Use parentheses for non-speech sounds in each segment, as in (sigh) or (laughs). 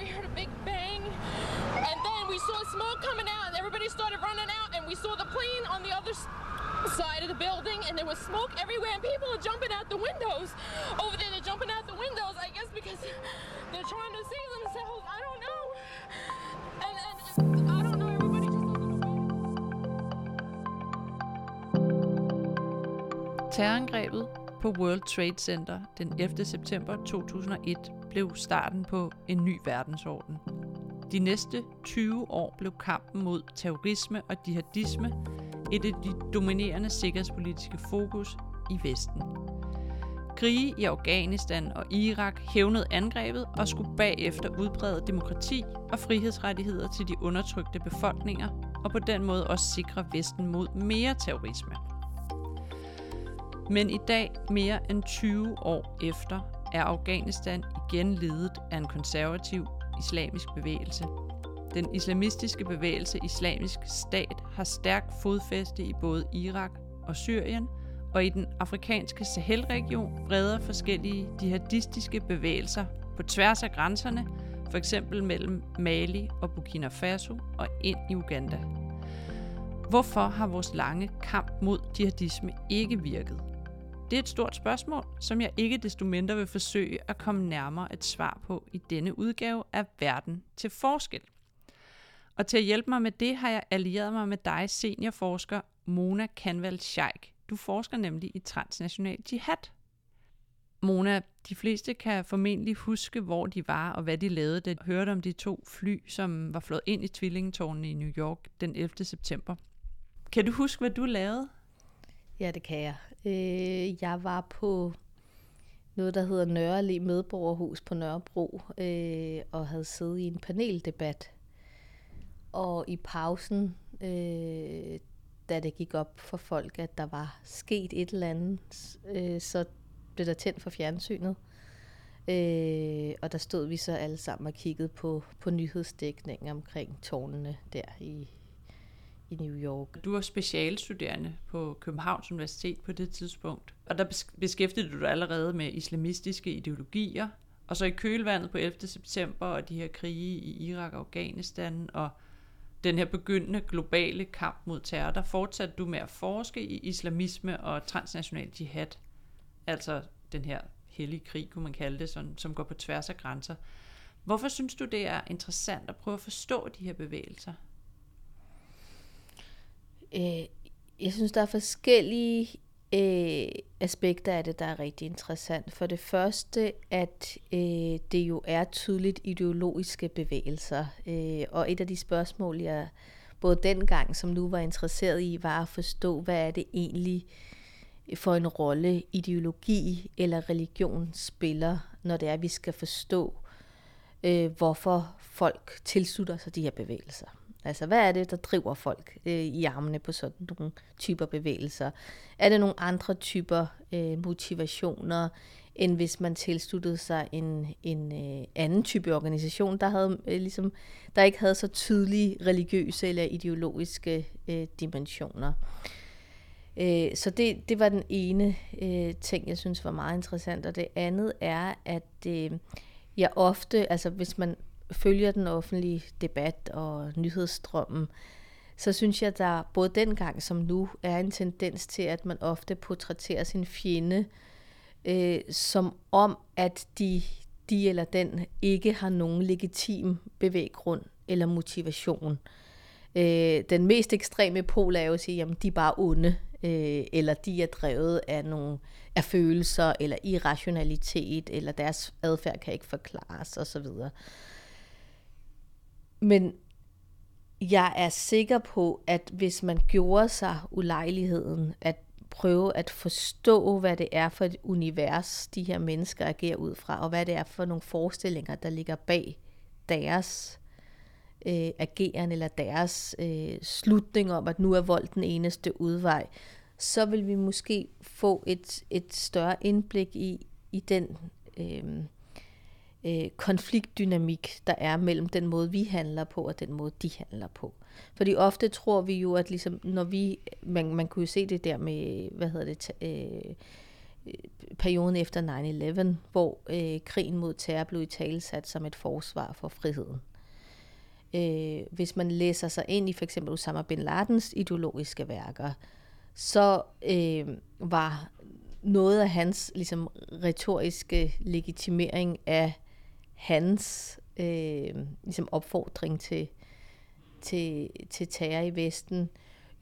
we heard a big bang, and then we saw smoke coming out, and everybody started running out, and we saw the plane on the other side of the building, and there was smoke everywhere, and people are jumping out the windows. Over there, they're jumping out the windows, I guess because they're trying to save themselves. I don't know. And, and, and I don't know, everybody just Terrorangrebet på World Trade Center den 11. september 2001 blev starten på en ny verdensorden. De næste 20 år blev kampen mod terrorisme og jihadisme et af de dominerende sikkerhedspolitiske fokus i Vesten. Krige i Afghanistan og Irak hævnede angrebet og skulle bagefter udbrede demokrati og frihedsrettigheder til de undertrykte befolkninger, og på den måde også sikre Vesten mod mere terrorisme. Men i dag, mere end 20 år efter, er Afghanistan igen ledet af en konservativ islamisk bevægelse. Den islamistiske bevægelse Islamisk Stat har stærk fodfæste i både Irak og Syrien, og i den afrikanske Sahel-region breder forskellige jihadistiske bevægelser på tværs af grænserne, for eksempel mellem Mali og Burkina Faso og ind i Uganda. Hvorfor har vores lange kamp mod jihadisme ikke virket? Det er et stort spørgsmål, som jeg ikke desto mindre vil forsøge at komme nærmere et svar på i denne udgave af Verden til forskel. Og til at hjælpe mig med det, har jeg allieret mig med dig, seniorforsker Mona Kanval Scheik. Du forsker nemlig i transnational jihad. Mona, de fleste kan formentlig huske, hvor de var og hvad de lavede, da de hørte om de to fly, som var flået ind i tvillingetårnene i New York den 11. september. Kan du huske, hvad du lavede? Ja, det kan jeg. Øh, jeg var på noget, der hedder Nørreli Medborgerhus på Nørrebro, øh, og havde siddet i en paneldebat. Og i pausen, øh, da det gik op for folk, at der var sket et eller andet, øh, så blev der tændt for fjernsynet. Øh, og der stod vi så alle sammen og kiggede på, på nyhedsdækningen omkring tårnene der i, i New York. Du var specialstuderende på Københavns Universitet på det tidspunkt, og der beskæftigede du dig allerede med islamistiske ideologier, og så i kølvandet på 11. september og de her krige i Irak og Afghanistan og den her begyndende globale kamp mod terror, der fortsatte du med at forske i islamisme og transnational jihad, altså den her hellige krig, kunne man kalde det, som, som går på tværs af grænser. Hvorfor synes du, det er interessant at prøve at forstå de her bevægelser? Øh, jeg synes, der er forskellige øh, aspekter af det, der er rigtig interessant. For det første, at øh, det jo er tydeligt ideologiske bevægelser. Øh, og et af de spørgsmål, jeg både dengang som nu var interesseret i, var at forstå, hvad er det egentlig for en rolle ideologi eller religion spiller, når det er, at vi skal forstå, øh, hvorfor folk tilslutter sig de her bevægelser. Altså, hvad er det, der driver folk øh, i armene på sådan nogle typer bevægelser? Er det nogle andre typer øh, motivationer, end hvis man tilsluttede sig en, en øh, anden type organisation, der, havde, øh, ligesom, der ikke havde så tydelige religiøse eller ideologiske øh, dimensioner? Øh, så det, det var den ene øh, ting, jeg synes var meget interessant. Og det andet er, at øh, jeg ofte, altså hvis man følger den offentlige debat og nyhedsstrømmen, så synes jeg, der både dengang som nu er en tendens til, at man ofte portrætterer sin fjende, øh, som om, at de, de eller den ikke har nogen legitim bevæggrund eller motivation. Øh, den mest ekstreme pol er jo at sige, at de er bare onde, øh, eller de er drevet af nogle af følelser, eller irrationalitet, eller deres adfærd kan ikke forklares osv. Men jeg er sikker på, at hvis man gjorde sig ulejligheden at prøve at forstå, hvad det er for et univers, de her mennesker agerer ud fra, og hvad det er for nogle forestillinger, der ligger bag deres øh, ageren eller deres øh, slutning om, at nu er vold den eneste udvej, så vil vi måske få et, et større indblik i, i den øh, øh, konfliktdynamik, der er mellem den måde, vi handler på, og den måde, de handler på. Fordi ofte tror vi jo, at ligesom, når vi, man, man kunne jo se det der med, hvad hedder det, øh, perioden efter 9-11, hvor øh, krigen mod terror blev i talesat som et forsvar for friheden. Øh, hvis man læser sig ind i for eksempel Osama bin Ladens ideologiske værker, så øh, var noget af hans ligesom, retoriske legitimering af hans øh, ligesom opfordring til, til, til terror i Vesten,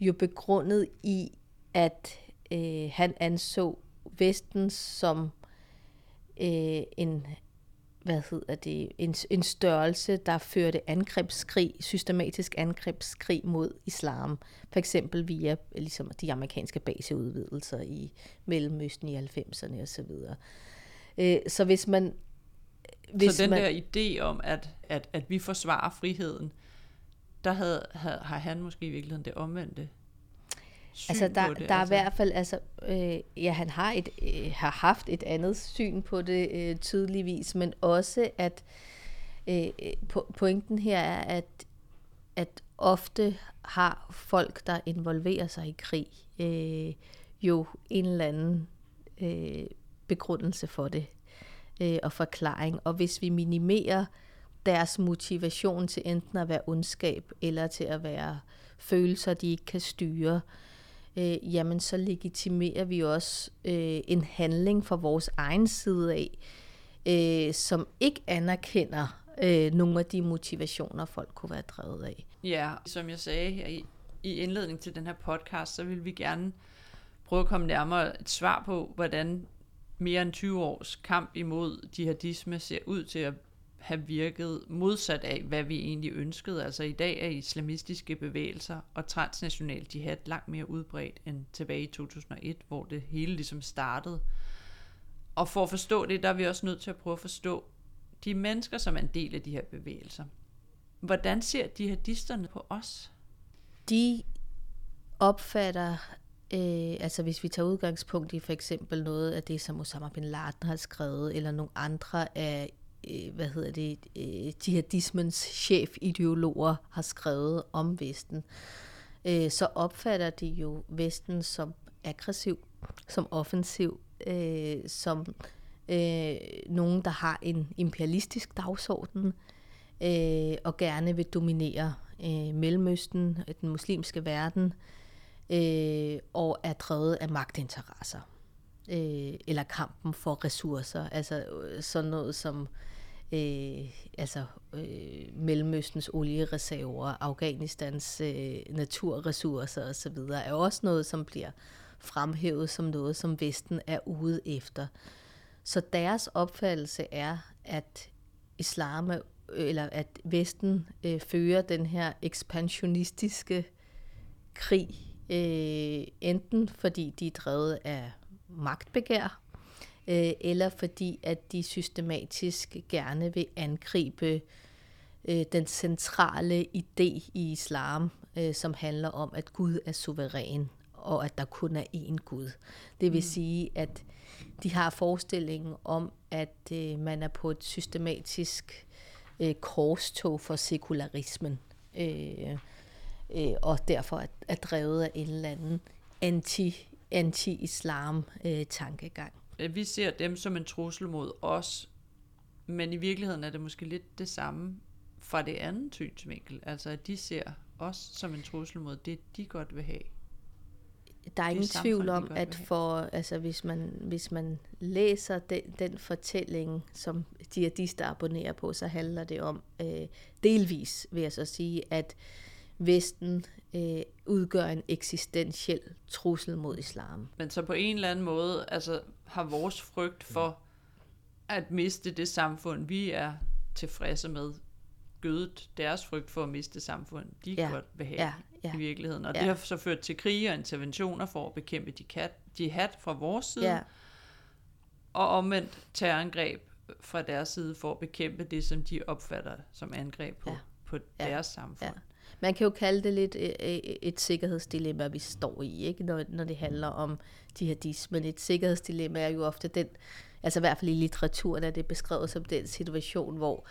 jo begrundet i, at øh, han anså Vesten som øh, en hvad hedder det, en, en størrelse, der førte angrebskrig, systematisk angrebskrig mod islam. For eksempel via ligesom, de amerikanske baseudvidelser i Mellemøsten i 90'erne osv. Øh, så hvis man... Hvis så den man, der idé om, at, at, at vi forsvarer friheden, der havde, havde, har han måske i virkeligheden det omvendte syn altså, der, på det? Der altså. er i hvert fald, altså, øh, ja, han har, et, øh, har haft et andet syn på det øh, tydeligvis, men også at øh, pointen her er, at, at ofte har folk, der involverer sig i krig, øh, jo en eller anden øh, begrundelse for det øh, og forklaring. Og hvis vi minimerer deres motivation til enten at være ondskab eller til at være følelser, de ikke kan styre, øh, jamen så legitimerer vi også øh, en handling fra vores egen side af, øh, som ikke anerkender øh, nogle af de motivationer, folk kunne være drevet af. Ja, som jeg sagde her i, i indledning til den her podcast, så vil vi gerne prøve at komme nærmere et svar på, hvordan mere end 20 års kamp imod jihadisme ser ud til at have virket modsat af, hvad vi egentlig ønskede. Altså i dag er islamistiske bevægelser og transnational jihad langt mere udbredt end tilbage i 2001, hvor det hele ligesom startede. Og for at forstå det, der er vi også nødt til at prøve at forstå de mennesker, som er en del af de her bevægelser. Hvordan ser jihadisterne på os? De opfatter, øh, altså hvis vi tager udgangspunkt i for eksempel noget af det, som Osama bin Laden har skrevet, eller nogle andre af øh, hvad hedder det, øh, jihadismens chefideologer har skrevet om Vesten, øh, så opfatter de jo Vesten som aggressiv, som offensiv, øh, som øh, nogen, der har en imperialistisk dagsorden, øh, og gerne vil dominere øh, Mellemøsten, den muslimske verden, øh, Øh, og er drevet af magtinteresser øh, eller kampen for ressourcer. Altså øh, sådan noget som øh, altså øh, Mellemøstens oliereserver, Afghanistans øh, naturressourcer osv., er også noget, som bliver fremhævet som noget, som Vesten er ude efter. Så deres opfattelse er, at islam er, eller at Vesten øh, fører den her ekspansionistiske krig, øh, enten fordi de er drevet af magtbegær, øh, eller fordi at de systematisk gerne vil angribe øh, den centrale idé i islam, øh, som handler om, at Gud er suveræn, og at der kun er én Gud. Det vil mm. sige, at de har forestillingen om, at øh, man er på et systematisk øh, korstog for sekularismen, øh, øh, og derfor er, er drevet af en eller anden anti, anti-islam øh, tankegang vi ser dem som en trussel mod os, men i virkeligheden er det måske lidt det samme fra det andet synsvinkel. Altså at de ser os som en trussel mod det, de godt vil have. Der er ingen samfund, tvivl om, at for, altså, hvis, man, hvis man læser den, den fortælling, som jihadister abonnerer på, så handler det om, øh, delvis vil jeg så sige, at Vesten øh, udgør en eksistentiel trussel mod islam. Men så på en eller anden måde, altså har vores frygt for at miste det samfund, vi er tilfredse med, gødet deres frygt for at miste samfund, de ja. godt vil have ja. Ja. i virkeligheden. Og ja. det har så ført til krige og interventioner for at bekæmpe de kat, jihad fra vores side, ja. og omvendt terrorangreb fra deres side for at bekæmpe det, som de opfatter som angreb på, ja. på ja. deres samfund. Ja. Man kan jo kalde det lidt et, et sikkerhedsdilemma, vi står i, ikke? Når, når det handler om jihadismen. Et sikkerhedsdilemma er jo ofte den, altså i hvert fald i litteraturen er det beskrevet som den situation, hvor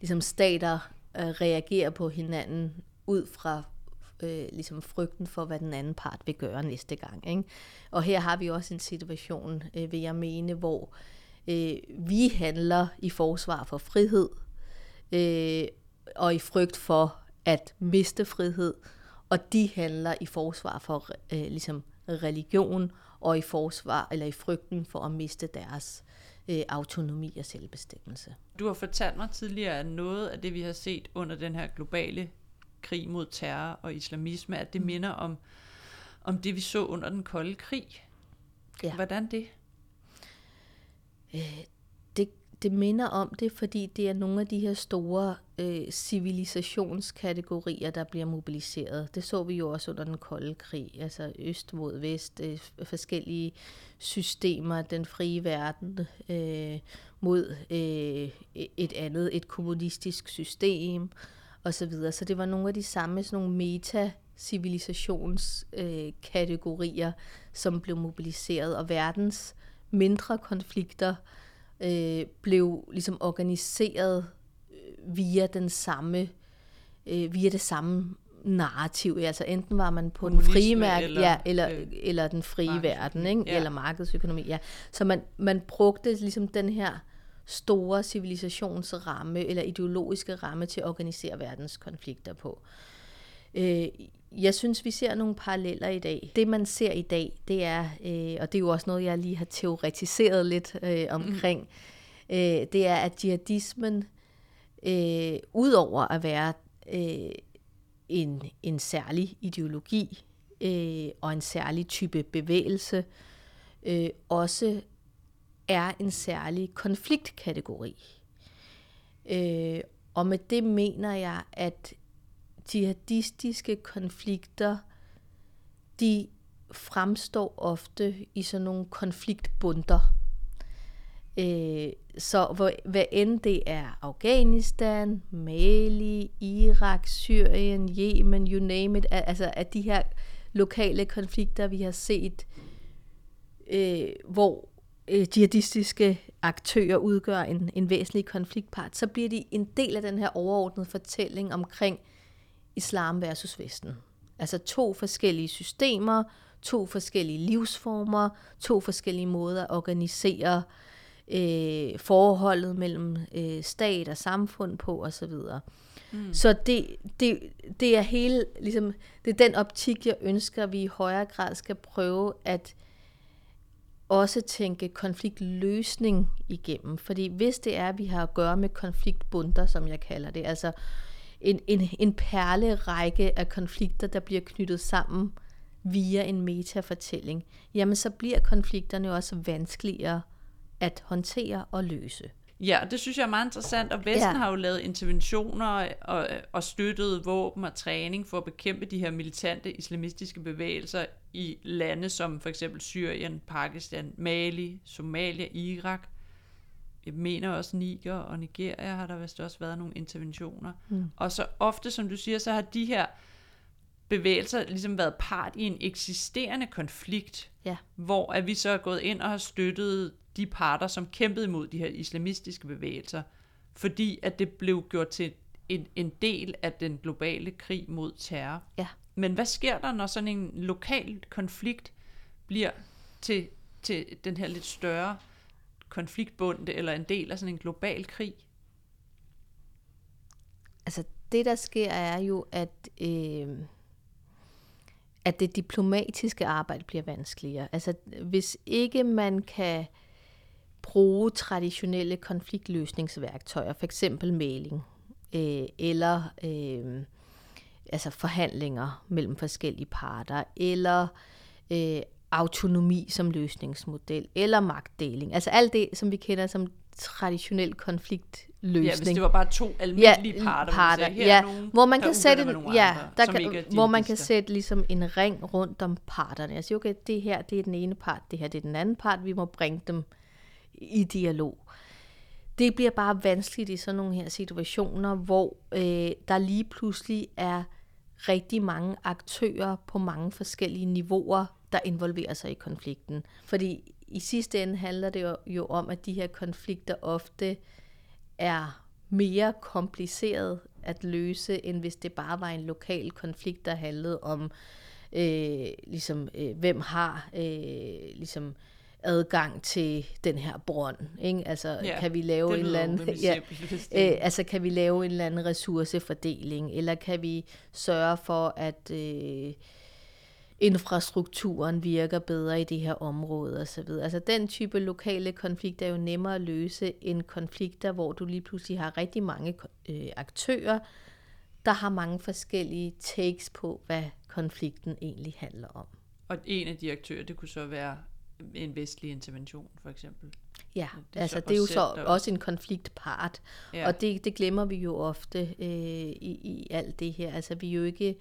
ligesom stater øh, reagerer på hinanden ud fra øh, ligesom frygten for, hvad den anden part vil gøre næste gang. Ikke? Og her har vi også en situation, øh, vil jeg mene, hvor øh, vi handler i forsvar for frihed, øh, og i frygt for at miste frihed, og de handler i forsvar for øh, ligesom religion, og i forsvar eller i frygten for at miste deres øh, autonomi og selvbestemmelse. Du har fortalt mig tidligere, at noget af det, vi har set under den her globale krig mod terror og islamisme, at det mm. minder om, om det, vi så under den kolde krig. Ja. Hvordan det? Øh, det? Minder om det, fordi det er nogle af de her store øh, civilisationskategorier, der bliver mobiliseret. Det så vi jo også under den kolde krig, altså øst mod vest, øh, forskellige systemer, den frie verden øh, mod øh, e-, et andet, et kommunistisk system og så videre. Så det var nogle af de samme sådan nogle meta civilisationskategorier, øh, som blev mobiliseret, og verdens mindre konflikter øh, blev ligesom organiseret øh, via den samme øh, via det samme narrativ. Altså enten var man på den frie mærke, eller, ja, eller, øh, eller den frie verden, ikke? Ja. eller markedsøkonomi. Ja. Så man, man brugte ligesom den her store civilisationsramme eller ideologiske ramme til at organisere verdens konflikter på. Øh, jeg synes, vi ser nogle paralleller i dag. Det, man ser i dag, det er, øh, og det er jo også noget, jeg lige har teoretiseret lidt øh, omkring, mm. øh, det er, at jihadismen, øh, udover at være øh, en, en særlig ideologi øh, og en særlig type bevægelse, øh, også er en særlig konfliktkategori. Øh, og med det mener jeg, at jihadistiske konflikter, de fremstår ofte i sådan nogle konfliktbunder. Øh, så hvor, hvad end det er Afghanistan, Mali, Irak, Syrien, Yemen, you name it, altså at de her lokale konflikter, vi har set, øh, hvor øh, jihadistiske aktører udgør en, en væsentlig konfliktpart, så bliver de en del af den her overordnede fortælling omkring islam versus vesten. Altså to forskellige systemer, to forskellige livsformer, to forskellige måder at organisere øh, forholdet mellem øh, stat og samfund på osv. Mm. Så det, det, det er hele, ligesom, det er den optik, jeg ønsker, at vi i højere grad skal prøve at også tænke konfliktløsning igennem. Fordi hvis det er, at vi har at gøre med konfliktbunder, som jeg kalder det, altså en, en, en perlerække af konflikter, der bliver knyttet sammen via en metafortælling, jamen så bliver konflikterne også vanskeligere at håndtere og løse. Ja, det synes jeg er meget interessant, og Vesten ja. har jo lavet interventioner og, og støttet våben og træning for at bekæmpe de her militante islamistiske bevægelser i lande som for eksempel Syrien, Pakistan, Mali, Somalia, Irak. Jeg mener også Niger og Nigeria har der vist også været nogle interventioner. Mm. Og så ofte, som du siger, så har de her bevægelser ligesom været part i en eksisterende konflikt, ja. hvor at vi så er gået ind og har støttet de parter, som kæmpede imod de her islamistiske bevægelser, fordi at det blev gjort til en, en del af den globale krig mod terror. Ja. Men hvad sker der, når sådan en lokal konflikt bliver til, til den her lidt større konfliktbund, eller en del af sådan en global krig? Altså, det der sker er jo, at, øh, at det diplomatiske arbejde bliver vanskeligere. Altså, hvis ikke man kan bruge traditionelle konfliktløsningsværktøjer, for eksempel mailing, øh, eller øh, altså forhandlinger mellem forskellige parter, eller øh, autonomi som løsningsmodel, eller magtdeling. Altså alt det, som vi kender som traditionel konfliktløsning. Ja, hvis det var bare to almindelige ja, parter, parter siger, ja, nogen, hvor man kan sætte ja, der kan, hvor man kan sætte ligesom en ring rundt om parterne. Jeg siger, okay, det her det er den ene part, det her det er den anden part, vi må bringe dem i dialog. Det bliver bare vanskeligt i sådan nogle her situationer, hvor øh, der lige pludselig er rigtig mange aktører på mange forskellige niveauer, der involverer sig i konflikten. Fordi i sidste ende handler det jo, jo om, at de her konflikter ofte er mere kompliceret at løse, end hvis det bare var en lokal konflikt, der handlede om, øh, ligesom, øh, hvem har øh, ligesom adgang til den her brønd. Ikke? Altså, Ja, kan vi lave en eller anden... Ja, øh, altså, kan vi lave en eller anden ressourcefordeling, eller kan vi sørge for, at... Øh, infrastrukturen virker bedre i det her område osv. Altså den type lokale konflikter er jo nemmere at løse end konflikter, hvor du lige pludselig har rigtig mange øh, aktører, der har mange forskellige takes på, hvad konflikten egentlig handler om. Og en af de aktører, det kunne så være en vestlig intervention, for eksempel. Ja, Det er altså så det er jo så der- også en konfliktpart, ja. og det, det glemmer vi jo ofte øh, i, i alt det her. Altså vi er jo ikke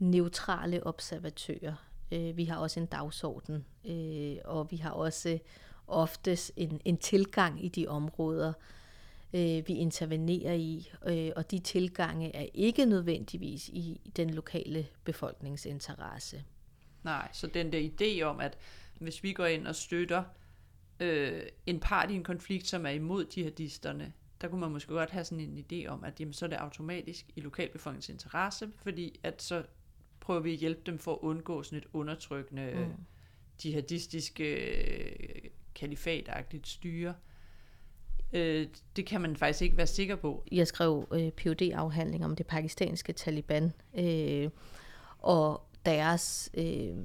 neutrale observatører. Øh, vi har også en dagsorden, øh, og vi har også oftest en, en tilgang i de områder, øh, vi intervenerer i, øh, og de tilgange er ikke nødvendigvis i den lokale befolkningsinteresse. Nej, så den der idé om, at hvis vi går ind og støtter øh, en part i en konflikt, som er imod jihadisterne, der kunne man måske godt have sådan en idé om, at jamen, så er det automatisk i lokalbefolkningens interesse, fordi at så prøver vi at hjælpe dem for at undgå sådan et undertrykkende, mm. jihadistisk øh, kalifatagtigt styre. Øh, det kan man faktisk ikke være sikker på. jeg skrev øh, phd afhandling om det pakistanske Taliban, øh, og deres øh,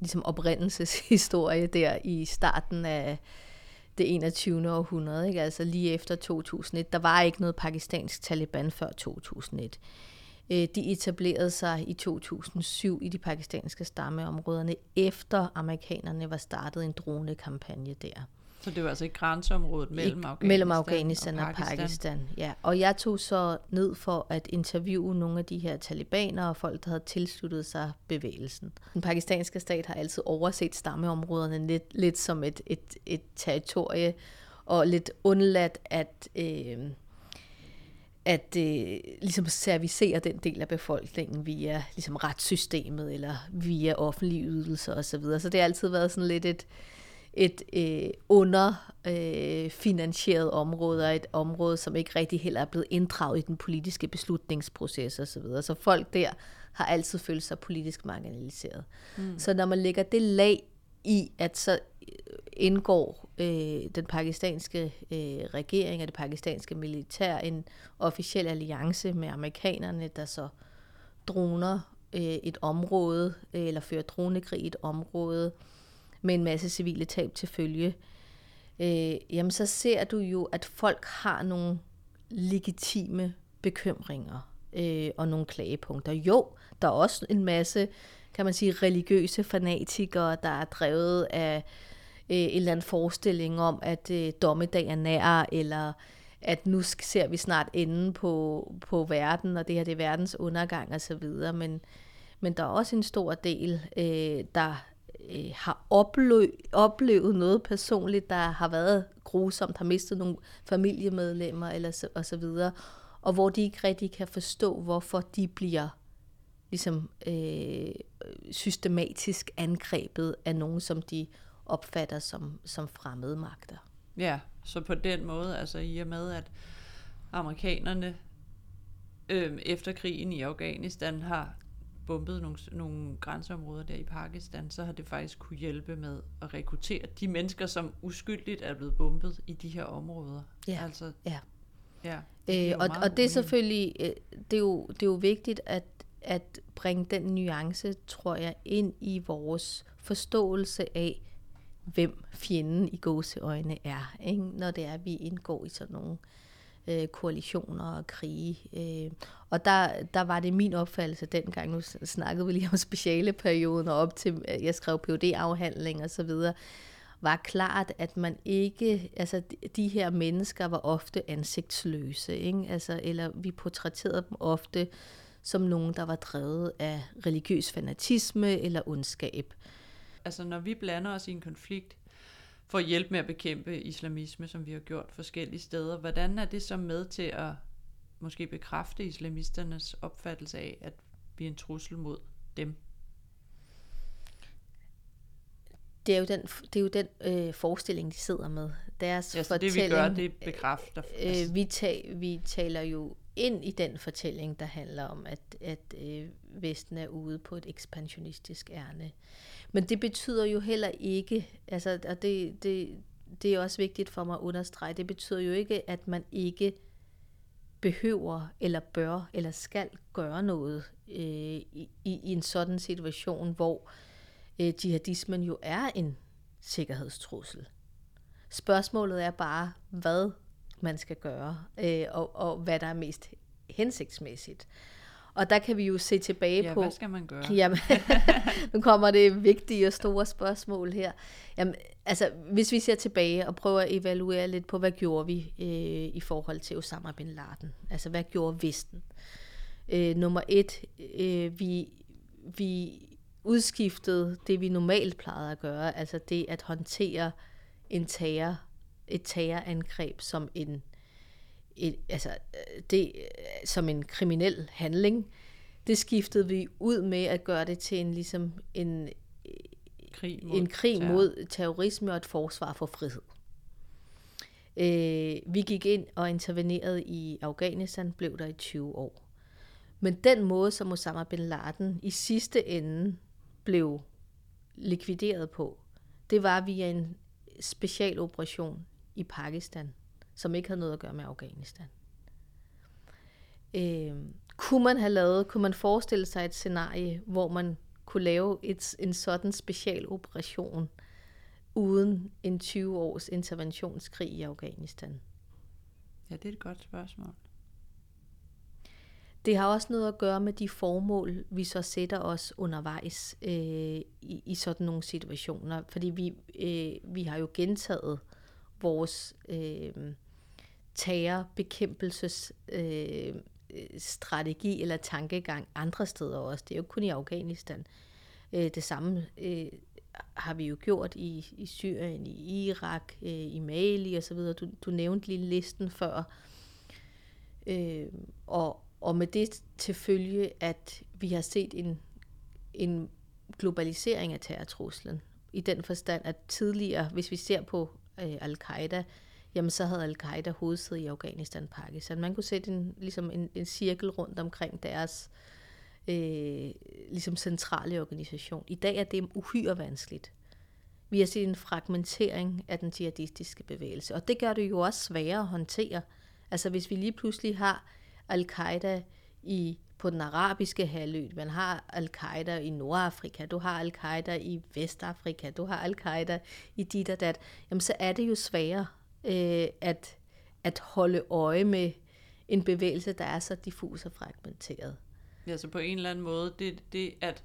ligesom oprindelseshistorie der i starten af det 21. århundrede, ikke? altså lige efter 2001. Der var ikke noget pakistansk Taliban før 2001. Øh, De etablerede sig i 2007 i de pakistanske stammeområderne, efter amerikanerne var startet en dronekampagne der. Så det var altså ikke grænseområdet mellem Afghanistan, mellem Afghanistan og Pakistan. Pakistan. Ja. Og jeg tog så ned for at interviewe nogle af de her talibanere og folk, der havde tilsluttet sig bevægelsen. Den pakistanske stat har altid overset stammeområderne lidt, lidt som et, et, et territorie, og lidt undladt at, øh, at øh, ligesom servicere den del af befolkningen via ligesom retssystemet eller via offentlige ydelser osv. Så, videre. så det har altid været sådan lidt et, et øh, underfinansieret øh, område, og et område, som ikke rigtig heller er blevet inddraget i den politiske beslutningsproces osv. Så, videre. så folk der har altid følt sig politisk marginaliseret. Mm. Så når man lægger det lag i, at så indgår øh, den pakistanske øh, regering og det pakistanske militær en officiel alliance med amerikanerne, der så droner øh, et område, øh, eller fører dronekrig i et område, med en masse civile tab til følge, øh, jamen så ser du jo, at folk har nogle legitime bekymringer øh, og nogle klagepunkter. Jo, der er også en masse, kan man sige, religiøse fanatikere, der er drevet af øh, Øh, en eller anden forestilling om, at øh, dommedag er nær, eller at nu ser vi snart enden på, på verden, og det her det er verdens undergang osv., men, men der er også en stor del, øh, der øh, har oplevet, oplevet noget personligt, der har været grusomt, har mistet nogle familiemedlemmer eller så, og så videre, og hvor de ikke rigtig kan forstå, hvorfor de bliver ligesom øh, systematisk angrebet af nogen, som de opfatter som, som fremmede magter. Ja, så på den måde, altså i og med, at amerikanerne øh, efter krigen i Afghanistan har bombet nogle, nogle grænseområder der i Pakistan, så har det faktisk kunne hjælpe med at rekruttere de mennesker, som uskyldigt er blevet bombet i de her områder. Ja, altså, ja. ja det Øh, og, og det er selvfølgelig, øh, det er jo, det er jo vigtigt at, at bringe den nuance, tror jeg, ind i vores forståelse af, hvem fjenden i gåseøjne er, ikke? når det er, at vi indgår i sådan nogle øh, koalitioner og krige. Øh. Og der, der var det min opfattelse dengang, nu snakkede vi lige om (laughs) specialeperioden og op til, at jeg skrev phd afhandling og så videre, var klart, at man ikke, altså de- her mennesker var ofte ansigtsløse, ikke? Altså, eller vi portrætterede dem ofte som nogen, der var drevet af religiøs fanatisme eller ondskab. Altså når vi blander os i en konflikt for at hjælpe med at bekæmpe islamisme, som vi har gjort forskellige steder, hvordan er det så med til at måske bekræfte islamisternes opfattelse af, at vi er en trussel mod dem? Det er jo den, det er jo den øh, forestilling, de sidder med. Deres Ja, så det vi gør, det bekræfter. Øh, vi, ta- vi taler jo ind i den fortælling, der handler om, at, at øh, Vesten er ude på et ekspansionistisk ærne. Men det betyder jo heller ikke, altså, og det, det, det er også vigtigt for mig at understrege, det betyder jo ikke, at man ikke behøver, eller bør, eller skal gøre noget øh, i, i en sådan situation, hvor øh, jihadismen jo er en sikkerhedstrussel. Spørgsmålet er bare, hvad man skal gøre, øh, og, og hvad der er mest hensigtsmæssigt. Og der kan vi jo se tilbage ja, på... hvad skal man gøre? Jamen, (laughs) nu kommer det vigtige og store spørgsmål her. Jamen, altså, hvis vi ser tilbage og prøver at evaluere lidt på, hvad gjorde vi øh, i forhold til Osama bin Laden? Altså, hvad gjorde Vesten? Øh, nummer et, øh, vi, vi udskiftede det, vi normalt plejede at gøre, altså det at håndtere en terror, et terrorangreb som en et, altså, det, som en kriminel handling. Det skiftede vi ud med at gøre det til en, ligesom en, krig mod en krig terror. mod terrorisme og et forsvar for frihed. Øh, vi gik ind og intervenerede i Afghanistan, blev der i 20 år. Men den måde, som Osama bin Laden i sidste ende blev likvideret på, det var via en specialoperation i Pakistan, som ikke havde noget at gøre med Afghanistan. Øh, kunne man have lavet, kunne man forestille sig et scenarie, hvor man kunne lave et, en sådan specialoperation uden en 20 års interventionskrig i Afghanistan? Ja, det er et godt spørgsmål. Det har også noget at gøre med de formål, vi så sætter os undervejs øh, i, i sådan nogle situationer. Fordi vi, øh, vi har jo gentaget vores øh, terrorbekæmpelses øh, strategi eller tankegang andre steder også. Det er jo ikke kun i Afghanistan. Øh, det samme øh, har vi jo gjort i, i Syrien, i Irak, øh, i Mali osv. Du, du nævnte lige listen før. Øh, og, og med det til følge, at vi har set en, en globalisering af terrortruslen. I den forstand, at tidligere, hvis vi ser på øh, al-Qaida, jamen så havde al-Qaida hovedsæde i Afghanistan Pakistan. Man kunne sætte en, ligesom en, en cirkel rundt omkring deres øh, ligesom centrale organisation. I dag er det uhyre vanskeligt. Vi har set en fragmentering af den jihadistiske bevægelse, og det gør det jo også sværere at håndtere. Altså hvis vi lige pludselig har al-Qaida i, på den arabiske halvø, man har al-Qaida i Nordafrika, du har al-Qaida i Vestafrika, du har al-Qaida i dit og dat, jamen så er det jo sværere øh, at, at holde øje med en bevægelse, der er så diffus og fragmenteret. Ja, så på en eller anden måde, det, det at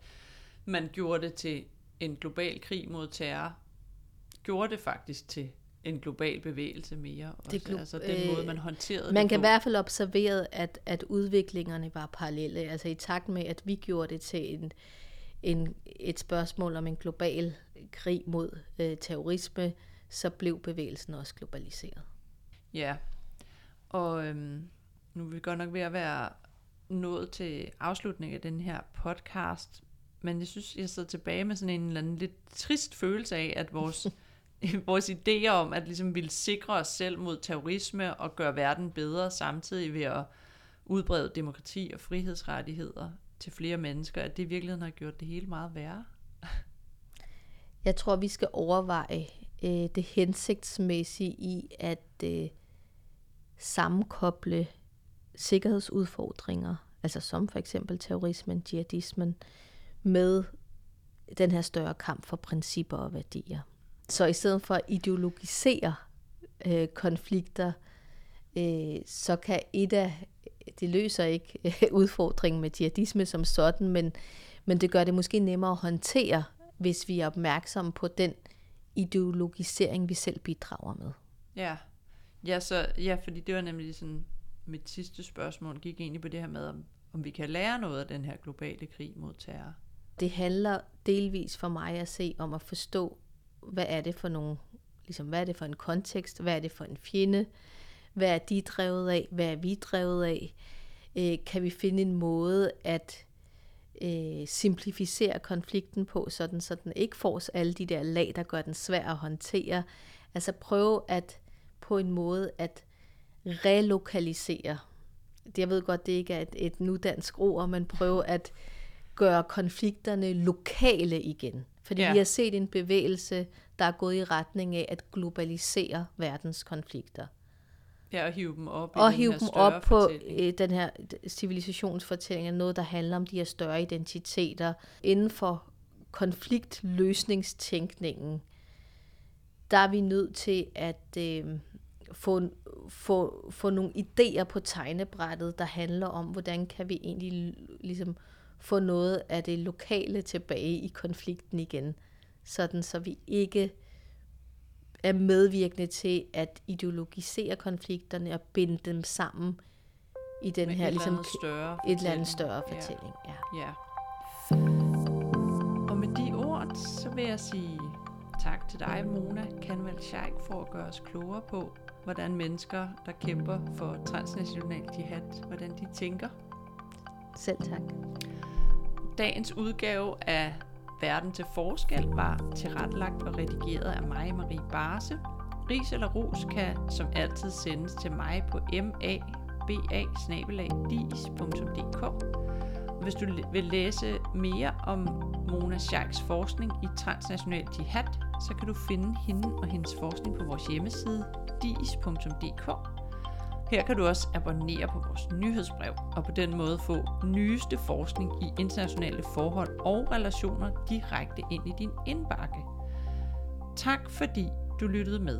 man gjorde det til en global krig mod terror, gjorde det faktisk til en global bevægelse mere. Også. Det glo- altså den måde, man håndterede Man det kan på. i hvert fald observere, at, at udviklingerne var parallelle. Altså i takt med, at vi gjorde det til en, en, et spørgsmål om en global krig mod øh, terrorisme, så blev bevægelsen også globaliseret. Ja, og øhm, nu er vi godt nok ved at være nået til afslutningen af den her podcast, men jeg synes, jeg sidder tilbage med sådan en eller anden lidt trist følelse af, at vores, (laughs) (laughs) vores idéer om at ligesom ville sikre os selv mod terrorisme og gøre verden bedre, samtidig ved at udbrede demokrati og frihedsrettigheder til flere mennesker, at det i virkeligheden har gjort det hele meget værre. (laughs) Jeg tror, vi skal overveje øh, det hensigtsmæssige i at øh, sammenkoble sikkerhedsudfordringer, altså som for eksempel terrorismen, jihadismen, med den her større kamp for principper og værdier. Så i stedet for at ideologisere øh, konflikter, øh, så kan et af, det løser ikke øh, udfordringen med jihadisme som sådan, men, men det gør det måske nemmere at håndtere, hvis vi er opmærksomme på den ideologisering, vi selv bidrager med. Ja, ja, så, ja fordi det var nemlig sådan, mit sidste spørgsmål gik egentlig på det her med, om, om vi kan lære noget af den her globale krig mod terror. Det handler delvis for mig at se om at forstå, hvad er det for nogle, ligesom hvad er det for en kontekst, hvad er det for en fjende, hvad er de drevet af, hvad er vi drevet af, øh, kan vi finde en måde at øh, simplificere konflikten på, sådan så den ikke får alle de der lag, der gør den svær at håndtere. Altså prøve at på en måde at relokalisere. Jeg ved godt, det ikke er et, et nudansk ord, men prøve at gøre konflikterne lokale igen. Fordi ja. vi har set en bevægelse, der er gået i retning af at globalisere verdens konflikter. Ja, og hive dem op og hive dem op på øh, den her civilisationsfortælling, noget, der handler om de her større identiteter. Inden for konfliktløsningstænkningen, der er vi nødt til at øh, få, få, få nogle idéer på tegnebrættet, der handler om, hvordan kan vi egentlig ligesom få noget af det lokale tilbage i konflikten igen, sådan så vi ikke er medvirkende til at ideologisere konflikterne og binde dem sammen i den Med her et ligesom eller større et eller andet større fortælling. Ja. ja. ja. Og med de ord, så vil jeg sige tak til dig, Mona Kanval Scheik, for at gøre os klogere på, hvordan mennesker, der kæmper for transnational jihad, hvordan de tænker. Selv tak. Dagens udgave af Verden til forskel var tilrettelagt og redigeret af mig, Marie Barse. Ris eller ros kan som altid sendes til mig på maba Hvis du vil læse mere om Mona Scheiks forskning i transnational jihad, så kan du finde hende og hendes forskning på vores hjemmeside dis.dk. Her kan du også abonnere på vores nyhedsbrev og på den måde få nyeste forskning i internationale forhold og relationer direkte ind i din indbakke. Tak fordi du lyttede med.